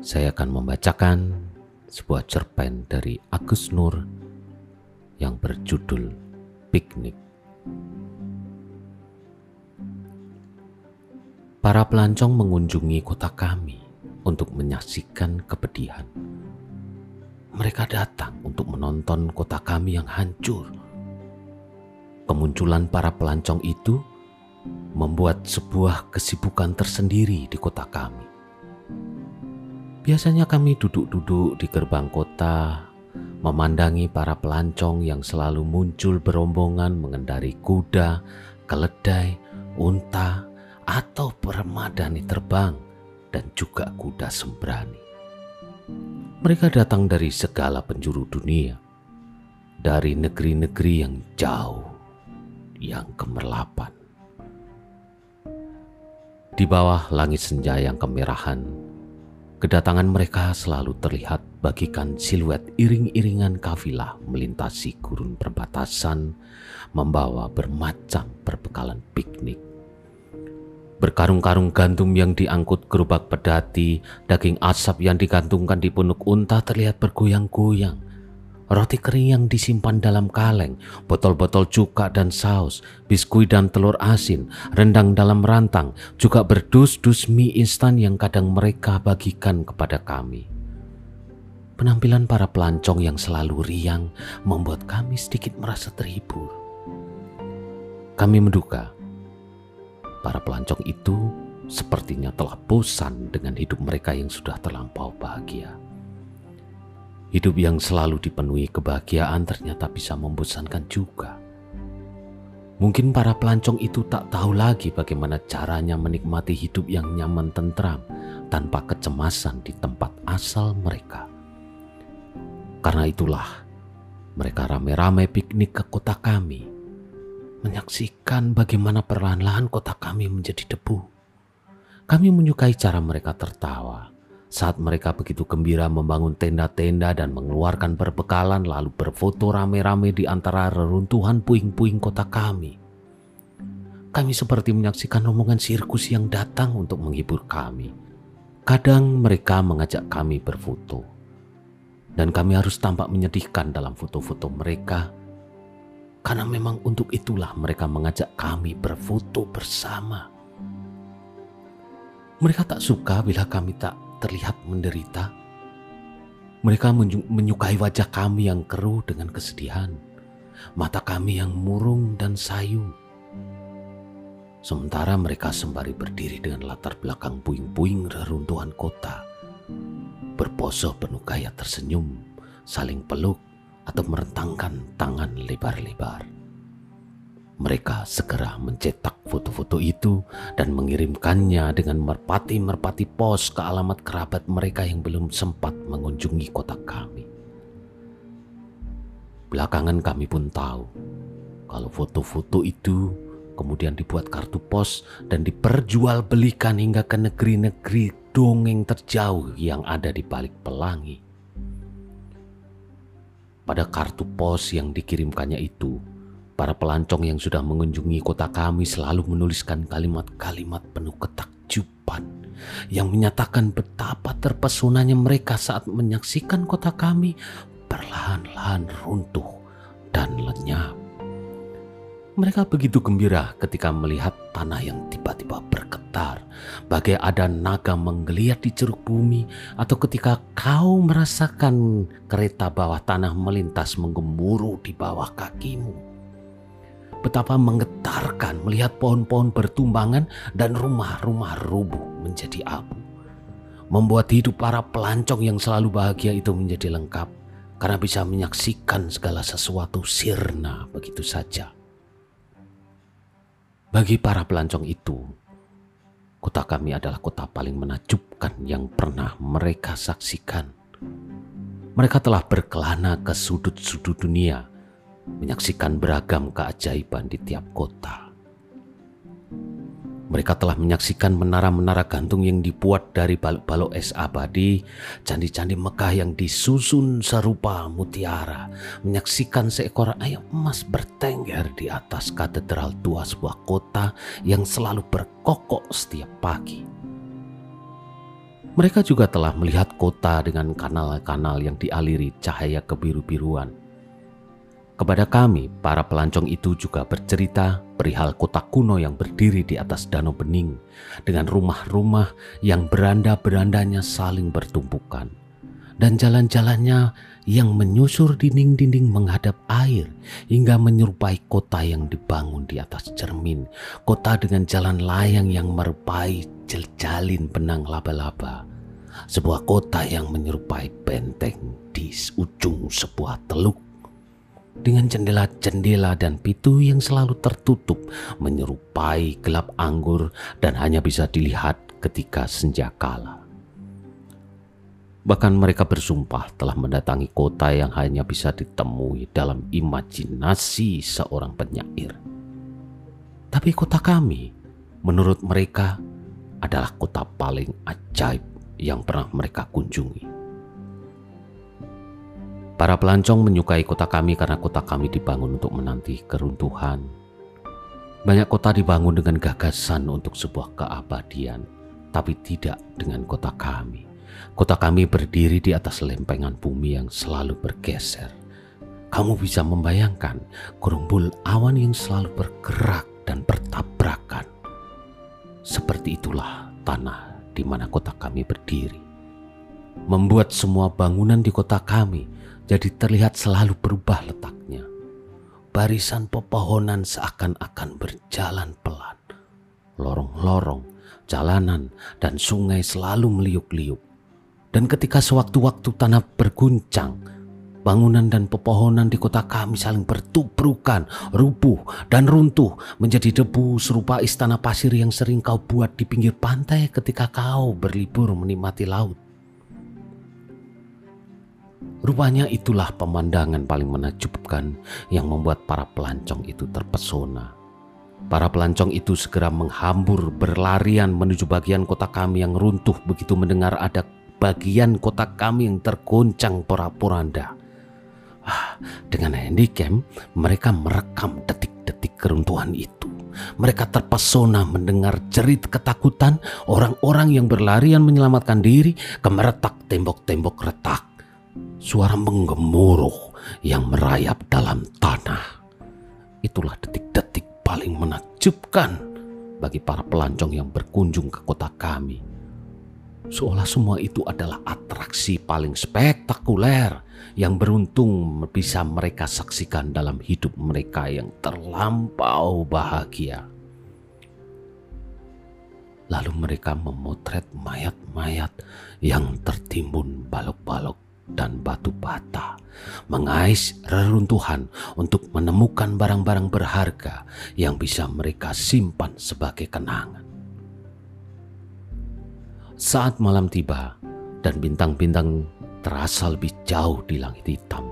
saya akan membacakan sebuah cerpen dari Agus Nur yang berjudul Piknik. Para pelancong mengunjungi kota kami untuk menyaksikan kepedihan. Mereka datang untuk menonton kota kami yang hancur. Kemunculan para pelancong itu membuat sebuah kesibukan tersendiri di kota kami. Biasanya kami duduk-duduk di gerbang kota, memandangi para pelancong yang selalu muncul berombongan mengendari kuda, keledai, unta, atau permadani terbang, dan juga kuda sembrani. Mereka datang dari segala penjuru dunia, dari negeri-negeri yang jauh, yang kemerlapan. Di bawah langit senja yang kemerahan, Kedatangan mereka selalu terlihat bagikan siluet iring-iringan kafilah melintasi gurun perbatasan, membawa bermacam perbekalan piknik. Berkarung-karung gandum yang diangkut gerobak pedati, daging asap yang digantungkan di punuk unta terlihat bergoyang-goyang, roti kering yang disimpan dalam kaleng, botol-botol cuka dan saus, biskuit dan telur asin, rendang dalam rantang, juga berdus-dus mie instan yang kadang mereka bagikan kepada kami. Penampilan para pelancong yang selalu riang membuat kami sedikit merasa terhibur. Kami menduga para pelancong itu sepertinya telah bosan dengan hidup mereka yang sudah terlampau bahagia. Hidup yang selalu dipenuhi kebahagiaan ternyata bisa membosankan juga. Mungkin para pelancong itu tak tahu lagi bagaimana caranya menikmati hidup yang nyaman tentram tanpa kecemasan di tempat asal mereka. Karena itulah mereka rame-rame piknik ke kota kami, menyaksikan bagaimana perlahan-lahan kota kami menjadi debu. Kami menyukai cara mereka tertawa, saat mereka begitu gembira membangun tenda-tenda dan mengeluarkan perbekalan lalu berfoto rame-rame di antara reruntuhan puing-puing kota kami. Kami seperti menyaksikan rombongan sirkus yang datang untuk menghibur kami. Kadang mereka mengajak kami berfoto. Dan kami harus tampak menyedihkan dalam foto-foto mereka. Karena memang untuk itulah mereka mengajak kami berfoto bersama. Mereka tak suka bila kami tak terlihat menderita. Mereka menyukai wajah kami yang keruh dengan kesedihan, mata kami yang murung dan sayu. Sementara mereka sembari berdiri dengan latar belakang puing-puing reruntuhan kota, berpose penuh gaya tersenyum, saling peluk, atau merentangkan tangan lebar-lebar. Mereka segera mencetak foto-foto itu dan mengirimkannya dengan merpati-merpati pos ke alamat kerabat mereka yang belum sempat mengunjungi kota kami. Belakangan kami pun tahu kalau foto-foto itu kemudian dibuat kartu pos dan diperjualbelikan hingga ke negeri-negeri dongeng terjauh yang ada di balik pelangi. Pada kartu pos yang dikirimkannya itu, Para pelancong yang sudah mengunjungi kota kami selalu menuliskan kalimat-kalimat penuh ketakjuban yang menyatakan betapa terpesonanya mereka saat menyaksikan kota kami perlahan-lahan runtuh dan lenyap. Mereka begitu gembira ketika melihat tanah yang tiba-tiba bergetar, bagai ada naga menggeliat di ceruk bumi, atau ketika kau merasakan kereta bawah tanah melintas menggemuruh di bawah kakimu betapa menggetarkan melihat pohon-pohon bertumbangan dan rumah-rumah rubuh menjadi abu. Membuat hidup para pelancong yang selalu bahagia itu menjadi lengkap karena bisa menyaksikan segala sesuatu sirna begitu saja. Bagi para pelancong itu, kota kami adalah kota paling menakjubkan yang pernah mereka saksikan. Mereka telah berkelana ke sudut-sudut dunia menyaksikan beragam keajaiban di tiap kota. Mereka telah menyaksikan menara-menara gantung yang dibuat dari balok-balok es abadi, candi-candi Mekah yang disusun serupa mutiara, menyaksikan seekor ayam emas bertengger di atas katedral tua sebuah kota yang selalu berkokok setiap pagi. Mereka juga telah melihat kota dengan kanal-kanal yang dialiri cahaya kebiru-biruan. Kepada kami, para pelancong itu juga bercerita perihal kota kuno yang berdiri di atas danau bening, dengan rumah-rumah yang beranda-berandanya saling bertumpukan, dan jalan-jalannya yang menyusur dinding-dinding menghadap air hingga menyerupai kota yang dibangun di atas cermin, kota dengan jalan layang yang merupai jeljalin benang laba-laba, sebuah kota yang menyerupai benteng di ujung sebuah teluk dengan jendela-jendela dan pintu yang selalu tertutup menyerupai gelap anggur dan hanya bisa dilihat ketika senja kala. Bahkan mereka bersumpah telah mendatangi kota yang hanya bisa ditemui dalam imajinasi seorang penyair. Tapi kota kami, menurut mereka, adalah kota paling ajaib yang pernah mereka kunjungi. Para pelancong menyukai kota kami karena kota kami dibangun untuk menanti keruntuhan. Banyak kota dibangun dengan gagasan untuk sebuah keabadian, tapi tidak dengan kota kami. Kota kami berdiri di atas lempengan bumi yang selalu bergeser. Kamu bisa membayangkan gerumbul awan yang selalu bergerak dan bertabrakan. Seperti itulah tanah di mana kota kami berdiri. Membuat semua bangunan di kota kami jadi terlihat selalu berubah letaknya. Barisan pepohonan seakan-akan berjalan pelan. Lorong-lorong, jalanan, dan sungai selalu meliuk-liuk dan ketika sewaktu-waktu tanah berguncang, bangunan dan pepohonan di kota kami saling bertubrukan, rubuh, dan runtuh menjadi debu serupa istana pasir yang sering kau buat di pinggir pantai ketika kau berlibur menikmati laut. Rupanya itulah pemandangan paling menakjubkan yang membuat para pelancong itu terpesona. Para pelancong itu segera menghambur berlarian menuju bagian kota kami yang runtuh begitu mendengar ada bagian kota kami yang tergoncang pora-poranda. Ah, dengan handycam, mereka merekam detik-detik keruntuhan itu. Mereka terpesona mendengar jerit ketakutan orang-orang yang berlarian menyelamatkan diri ke meretak tembok-tembok retak. Suara menggemuruh yang merayap dalam tanah. Itulah detik-detik paling menakjubkan bagi para pelancong yang berkunjung ke kota kami seolah semua itu adalah atraksi paling spektakuler yang beruntung bisa mereka saksikan dalam hidup mereka yang terlampau bahagia. Lalu mereka memotret mayat-mayat yang tertimbun balok-balok dan batu bata, mengais reruntuhan untuk menemukan barang-barang berharga yang bisa mereka simpan sebagai kenangan. Saat malam tiba dan bintang-bintang terasa lebih jauh di langit hitam,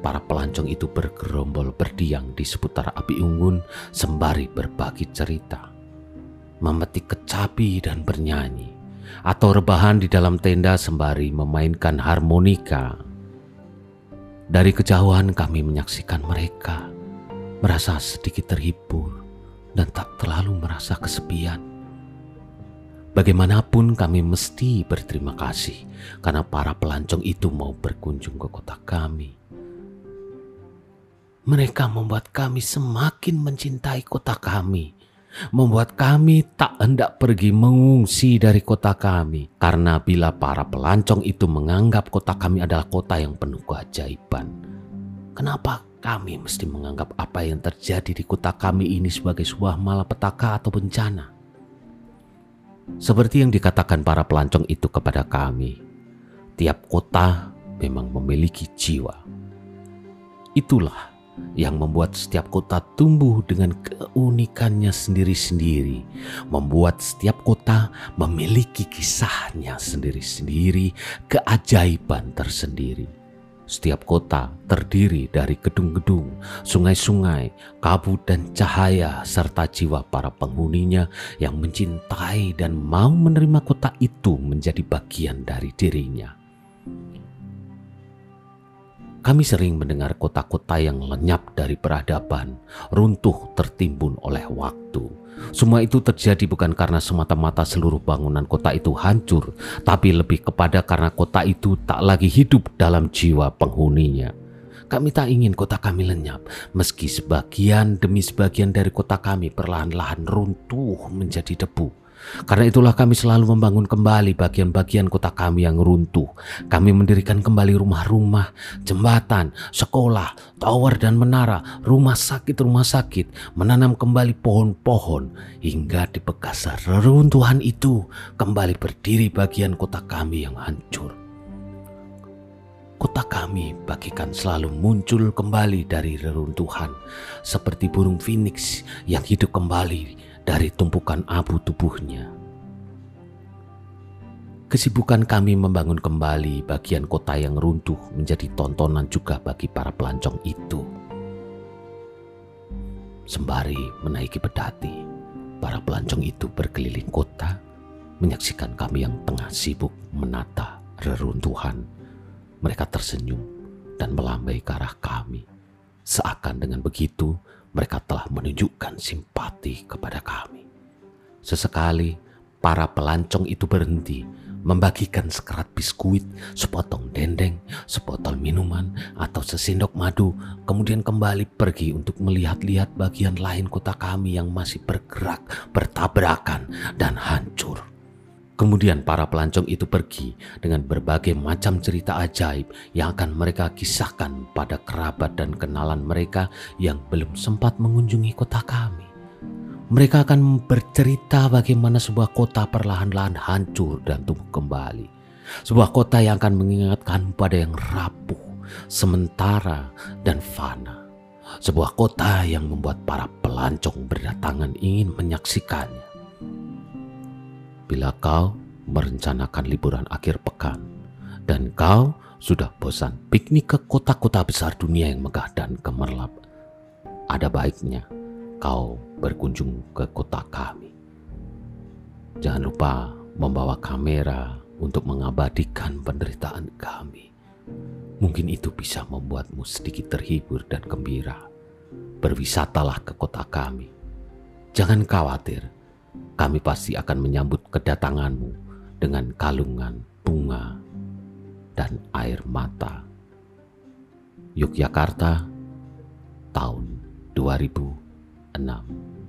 para pelancong itu bergerombol berdiam di seputar api unggun sembari berbagi cerita, memetik kecapi dan bernyanyi, atau rebahan di dalam tenda sembari memainkan harmonika. Dari kejauhan kami menyaksikan mereka, merasa sedikit terhibur dan tak terlalu merasa kesepian. Bagaimanapun kami mesti berterima kasih karena para pelancong itu mau berkunjung ke kota kami. Mereka membuat kami semakin mencintai kota kami, membuat kami tak hendak pergi mengungsi dari kota kami, karena bila para pelancong itu menganggap kota kami adalah kota yang penuh keajaiban, kenapa kami mesti menganggap apa yang terjadi di kota kami ini sebagai sebuah malapetaka atau bencana? Seperti yang dikatakan para pelancong itu kepada kami, tiap kota memang memiliki jiwa. Itulah yang membuat setiap kota tumbuh dengan keunikannya sendiri-sendiri, membuat setiap kota memiliki kisahnya sendiri-sendiri, keajaiban tersendiri. Setiap kota terdiri dari gedung-gedung, sungai-sungai, kabut dan cahaya serta jiwa para penghuninya yang mencintai dan mau menerima kota itu menjadi bagian dari dirinya. Kami sering mendengar kota-kota yang lenyap dari peradaban, runtuh tertimbun oleh waktu. Semua itu terjadi bukan karena semata-mata seluruh bangunan kota itu hancur, tapi lebih kepada karena kota itu tak lagi hidup dalam jiwa penghuninya. Kami tak ingin kota kami lenyap, meski sebagian demi sebagian dari kota kami perlahan-lahan runtuh menjadi debu. Karena itulah kami selalu membangun kembali bagian-bagian kota kami yang runtuh. Kami mendirikan kembali rumah-rumah, jembatan, sekolah, tower dan menara, rumah sakit-rumah sakit, menanam kembali pohon-pohon, hingga di bekas reruntuhan itu kembali berdiri bagian kota kami yang hancur. Kota kami bagikan selalu muncul kembali dari reruntuhan, seperti burung phoenix yang hidup kembali dari tumpukan abu tubuhnya. Kesibukan kami membangun kembali bagian kota yang runtuh menjadi tontonan juga bagi para pelancong itu. Sembari menaiki pedati, para pelancong itu berkeliling kota, menyaksikan kami yang tengah sibuk menata reruntuhan. Mereka tersenyum dan melambai ke arah kami. Seakan dengan begitu, mereka telah menunjukkan simpati kepada kami. Sesekali, para pelancong itu berhenti membagikan sekerat biskuit, sepotong dendeng, sepotol minuman, atau sesendok madu, kemudian kembali pergi untuk melihat-lihat bagian lain kota kami yang masih bergerak, bertabrakan, dan hancur. Kemudian para pelancong itu pergi dengan berbagai macam cerita ajaib yang akan mereka kisahkan pada kerabat dan kenalan mereka yang belum sempat mengunjungi kota kami. Mereka akan bercerita bagaimana sebuah kota perlahan-lahan hancur dan tumbuh kembali. Sebuah kota yang akan mengingatkan pada yang rapuh, sementara, dan fana. Sebuah kota yang membuat para pelancong berdatangan ingin menyaksikannya bila kau merencanakan liburan akhir pekan dan kau sudah bosan piknik ke kota-kota besar dunia yang megah dan gemerlap, ada baiknya kau berkunjung ke kota kami. Jangan lupa membawa kamera untuk mengabadikan penderitaan kami. Mungkin itu bisa membuatmu sedikit terhibur dan gembira. Berwisatalah ke kota kami. Jangan khawatir, kami pasti akan menyambut kedatanganmu dengan kalungan bunga dan air mata. Yogyakarta tahun 2006